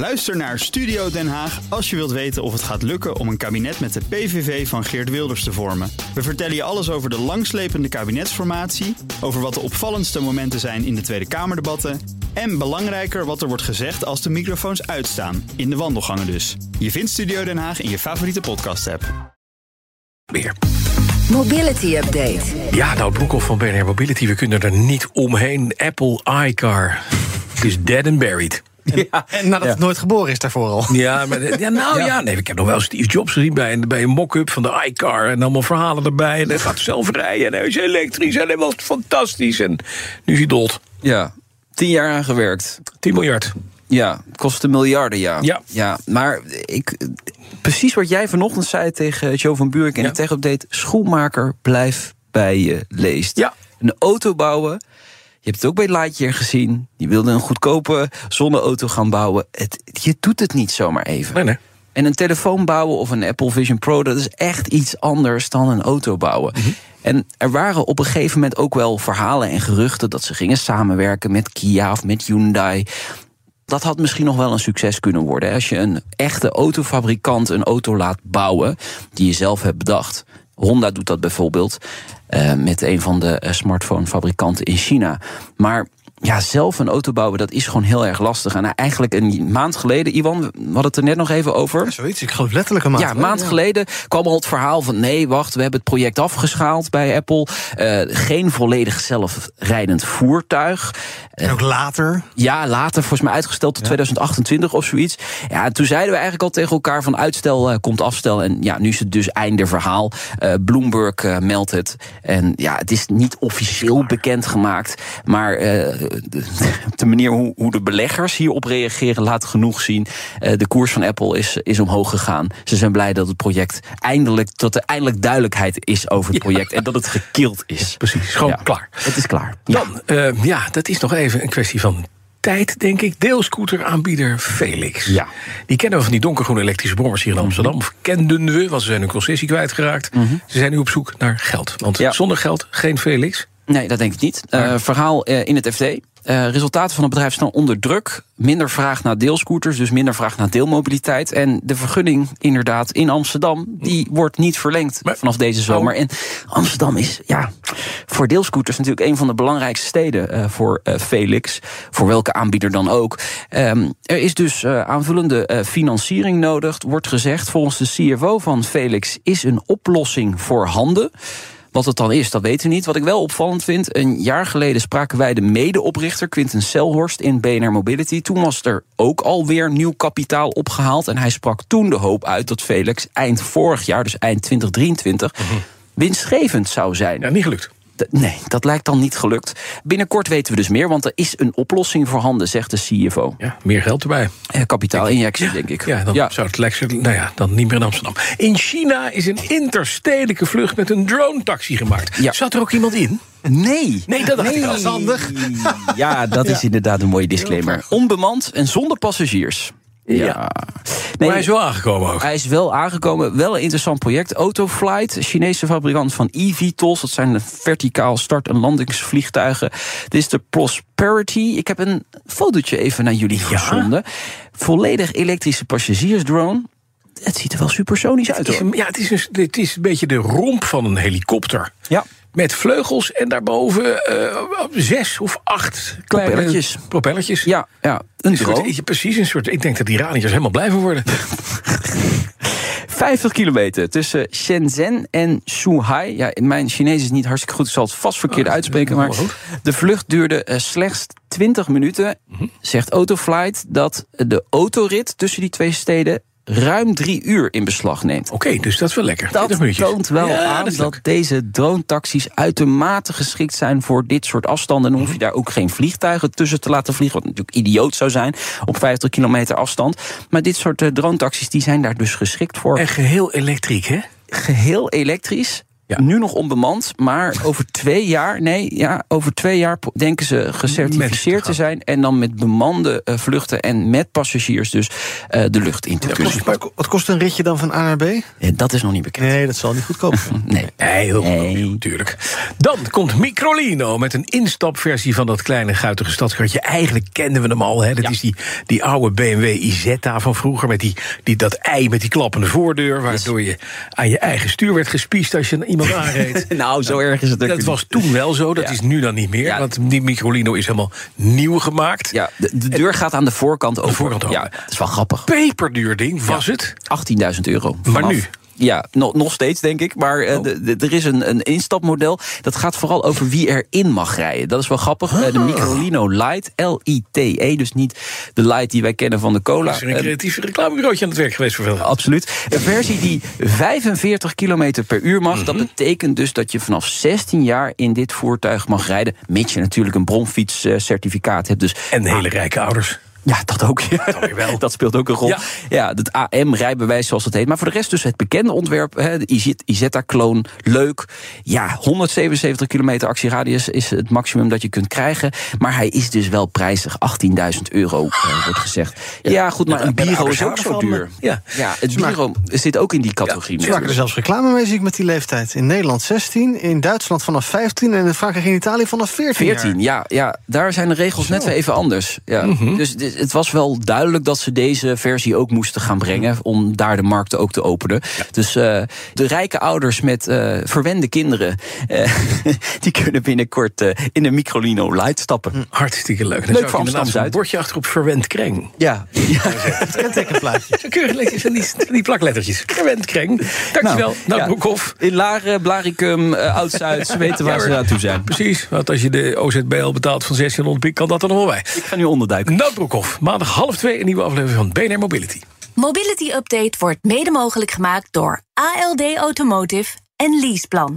Luister naar Studio Den Haag als je wilt weten of het gaat lukken om een kabinet met de PVV van Geert Wilders te vormen. We vertellen je alles over de langslepende kabinetsformatie, over wat de opvallendste momenten zijn in de Tweede Kamerdebatten en belangrijker wat er wordt gezegd als de microfoons uitstaan, in de wandelgangen dus. Je vindt Studio Den Haag in je favoriete podcast-app. Weer. Mobility Update. Ja, nou, Broekhoff van BNR Mobility, we kunnen er niet omheen. Apple iCar is dead and buried. Ja, en nadat het nooit geboren is daarvoor al. Ja, maar, ja nou ja. nee, ik heb nog wel Steve Jobs gezien bij, een- bij een mock-up van de iCar. En allemaal verhalen erbij. En hij gaat zelf rijden. En hij is elektrisch. En hij was fantastisch. En nu is hij dood. Ja, tien jaar aan gewerkt. 10 miljard. Ja, kostte miljarden, ja. Ja. ja maar ik, precies wat jij vanochtend zei tegen Joe van Buurik in Ja. de tech-update... schoenmaker, blijf bij je leest. Ja. Een auto bouwen... Je hebt het ook bij Lightyear gezien. Die wilde een goedkope zonneauto gaan bouwen. Het, je doet het niet zomaar even. Nee, nee. En een telefoon bouwen of een Apple Vision Pro, dat is echt iets anders dan een auto bouwen. Mhm. En er waren op een gegeven moment ook wel verhalen en geruchten dat ze gingen samenwerken met Kia of met Hyundai. Dat had misschien nog wel een succes kunnen worden. Als je een echte autofabrikant een auto laat bouwen die je zelf hebt bedacht. Honda doet dat bijvoorbeeld eh, met een van de eh, smartphonefabrikanten in China. Maar ja, zelf een auto bouwen, dat is gewoon heel erg lastig. En eigenlijk een maand geleden, Iwan, we hadden het er net nog even over. Zoiets, ik geloof letterlijk een maand. Ja, een maand geleden kwam al het verhaal van... nee, wacht, we hebben het project afgeschaald bij Apple. Eh, geen volledig zelfrijdend voertuig. En ook later. Ja, later volgens mij uitgesteld tot 2028 of zoiets. Ja, en toen zeiden we eigenlijk al tegen elkaar van uitstel eh, komt afstel. En ja, nu is het dus einde verhaal. Eh, Bloomberg eh, meldt het. En ja, het is niet officieel bekendgemaakt. Maar de, de manier hoe, hoe de beleggers hierop reageren laat genoeg zien. Eh, de koers van Apple is, is omhoog gegaan. Ze zijn blij dat het project eindelijk, dat er eindelijk duidelijkheid is over het project. En dat het gekild is. Precies, gewoon Ja, klaar. Het is klaar. Dan, eh, ja, dat is nog even een kwestie van tijd, denk ik. Deelscooteraanbieder Felix. Ja. Die kennen we van die donkergroene elektrische brommers hier in Amsterdam. Of kenden we, want ze zijn hun concessie kwijtgeraakt. Ze zijn nu op zoek naar geld. Want Ja. zonder geld geen Felix. Nee, dat denk ik niet. Eh, verhaal eh, in het FD. Eh, resultaten van het bedrijf staan onder druk. Minder vraag naar deelscooters, dus minder vraag naar deelmobiliteit. En de vergunning, inderdaad, in Amsterdam, die wordt niet verlengd Maar- vanaf deze zomer. Oh. En Amsterdam is, ja, voor deelscooters natuurlijk een van de belangrijkste steden voor Felix. Voor welke aanbieder dan ook. Ehm, er is dus aanvullende financiering nodig, wordt gezegd. Volgens de CFO van Felix is een oplossing voorhanden. Wat het dan is, dat weten we niet. Wat ik wel opvallend vind, een jaar geleden spraken wij de medeoprichter Quinten Selhorst in BNR Mobility. Toen was er ook alweer nieuw kapitaal opgehaald. En hij sprak toen de hoop uit dat Felix eind vorig jaar, dus eind 2023, winstgevend zou zijn. Ja, niet gelukt. Nee, dat lijkt dan niet gelukt. Binnenkort weten we dus meer, want er is een oplossing voorhanden, zegt de CFO. Ja, meer geld erbij. Eh, Kapitaalinjectie, denk ik. Ja, dan zou het lekker, nou ja, dan niet meer in Amsterdam. In China is een interstedelijke vlucht met een drone-taxi gemaakt. Ja. Zat er ook iemand in? Nee. Nee, dat ik al. handig. Ja, dat is inderdaad een mooie disclaimer. Onbemand en zonder passagiers. Ja. Maar hij is wel aangekomen ook. Hij is wel aangekomen. Wel een interessant project. Autoflight, Chinese fabrikant van eVTOLs. Dat zijn de verticaal start- en landingsvliegtuigen. Dit is de Prosperity. Ik heb een fotootje even naar jullie gezonden. Volledig elektrische passagiersdrone. Het ziet er wel supersonisch uit hoor. ja, het, is een, het is een beetje de romp van een helikopter. Ja. Met vleugels en daarboven eh, zes of acht kleine Propellertjes. propellertjes. Ja, ja, een soort- precies, een soort. Ik denk dat die Iraniërs helemaal blij van worden. 50 kilometer tussen Shenzhen en Shanghai. Ja, mijn Chinees is niet hartstikke goed. Ik zal het vast verkeerd Oh, uitspreken. Maar de vlucht duurde eh, slechts 20 minuten. Mhm. Zegt Autoflight dat de autorit tussen die twee steden ruim drie uur in beslag neemt. Oké, dus dat is wel lekker. Dat 20 minuutjes. toont wel Ja, aan dat deze drone-taxis uitermate geschikt zijn voor dit soort afstanden. Dan hoef je daar ook geen vliegtuigen tussen te laten vliegen, wat natuurlijk idioot zou zijn op 50 kilometer afstand. Maar dit soort eh, drone-taxis die zijn daar dus geschikt voor. En geheel elektriek, hè? Geheel elektrisch. Nu nog onbemand, maar over twee jaar, nee, ja, over twee jaar denken ze gecertificeerd te zijn. En dan met bemande uh, vluchten en met passagiers dus uh, de lucht in te kunnen. Wat, wat kost een ritje dan van A naar B? Ja, dat is nog niet bekend. Nee, dat zal niet goedkoop zijn. nee. nee, heel nee. natuurlijk. Dan komt Microlino met een instapversie van dat kleine guitige stadskartje. Eigenlijk kenden we hem al. Hè? Dat ja. is die, die oude BMW Isetta van vroeger. Met die, die, dat ei met die klappende voordeur. Waardoor je aan je eigen stuur werd gespiest als je iemand aanreed. nou, zo erg is het ook Dat was toen wel zo. Dat ja. is nu dan niet meer. Ja. Want die Microlino is helemaal nieuw gemaakt. Ja, de, de deur gaat aan de voorkant open. De voorkant open. Ja, dat is wel grappig. Peperduur ding was het. 18.000 euro. Maar nu? Ja, no, nog steeds denk ik. Maar uh, oh. er is een, een instapmodel. Dat gaat vooral over wie erin mag rijden. Dat is wel grappig. Uh, de Microlino Light, L-I-T-E. Dus niet de Light die wij kennen van de cola. is er een creatief reclamebureautje aan het werk geweest voor veel. Absoluut. Een versie die 45 km per uur mag. Mm -hmm. Dat betekent dus dat je vanaf 16 jaar in dit voertuig mag rijden. Mits je natuurlijk een bronfietscertificaat hebt. Dus, en hele rijke ouders. Ja, dat ook. Ja. Dat, wel. dat speelt ook een rol. Ja, ja het AM-rijbewijs, zoals het heet. Maar voor de rest dus het bekende ontwerp, hè, de Isetta-kloon, leuk. Ja, 177 kilometer actieradius is het maximum dat je kunt krijgen. Maar hij is dus wel prijzig. 18.000 euro, uh, wordt gezegd. Ja, ja goed, maar een Biro is ook zo duur. Ja, ja het Biro zit ook in die categorie. Ja, ze maken er zelfs reclame mee, zie ik, met die leeftijd. In Nederland 16, in Duitsland vanaf 15... en in Frankrijk en Italië vanaf 14 14, ja, ja. Daar zijn de regels zo. net weer even anders. Ja. Mm -hmm. Dus het was wel duidelijk dat ze deze versie ook moesten gaan brengen. om daar de markten ook te openen. Ja. Dus uh, de rijke ouders met uh, verwende kinderen. Uh, die kunnen binnenkort in de Microlino Light stappen. Hm, hartstikke leuk. Dan leuk voor Amsterdam Een bordje achter op verwend kreng. Ja. ja. Het kentekenplaatje. Keurig van die, die plaklettertjes. Verwend kreng. Dankjewel. Nou, nou ja. Broekhoff. In Laren, Blaricum, Oud-Zuid. Ze weten waar ze naartoe zijn. Precies. Want als je de OZBL betaalt van 1600 piek, kan dat er nog wel bij. Ik ga nu onderduiken. Nou, Maandag half twee een nieuwe aflevering van BNR Mobility. Mobility Update wordt mede mogelijk gemaakt door ALD Automotive en Leaseplan.